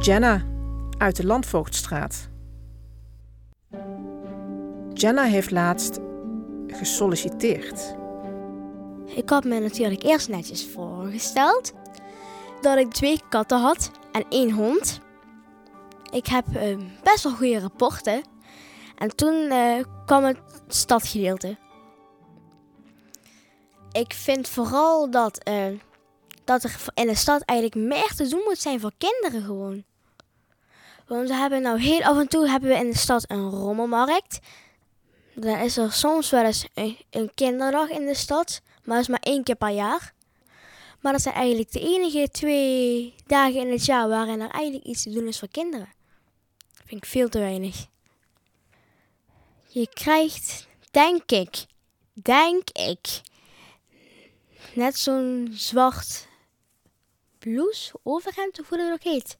Jenna uit de Landvoogdstraat. Jenna heeft laatst gesolliciteerd. Ik had me natuurlijk eerst netjes voorgesteld dat ik twee katten had en één hond. Ik heb uh, best wel goede rapporten. En toen uh, kwam het stadgedeelte. Ik vind vooral dat, uh, dat er in de stad eigenlijk meer te doen moet zijn voor kinderen gewoon. Want we hebben nou heel af en toe hebben we in de stad een rommelmarkt. Dan is er soms wel eens een, kinderdag in de stad, maar dat is maar één keer per jaar. Maar dat zijn eigenlijk de enige twee dagen in het jaar waarin er eigenlijk iets te doen is voor kinderen. Dat vind ik veel te weinig. Je krijgt, denk ik, denk ik, net zo'n zwart blouse, overhemd of hoe dat ook heet.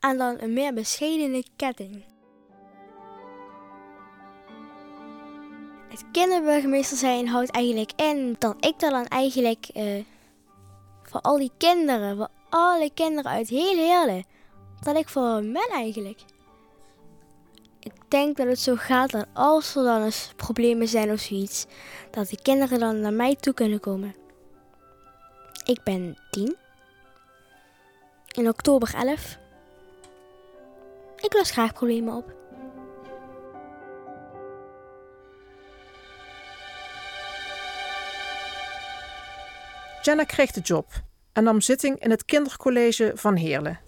En dan een meer bescheidene ketting. Het kinderburgemeester zijn houdt eigenlijk in dat ik dan eigenlijk uh, voor al die kinderen, voor alle kinderen uit heel Heerlen, dat ik voor hen ben eigenlijk. Ik denk dat het zo gaat dat als er dan eens problemen zijn of zoiets, dat de kinderen dan naar mij toe kunnen komen. Ik ben 10. In oktober 11. Ik los graag problemen op. Jenna kreeg de job en nam zitting in het kindercollege van Heerlen.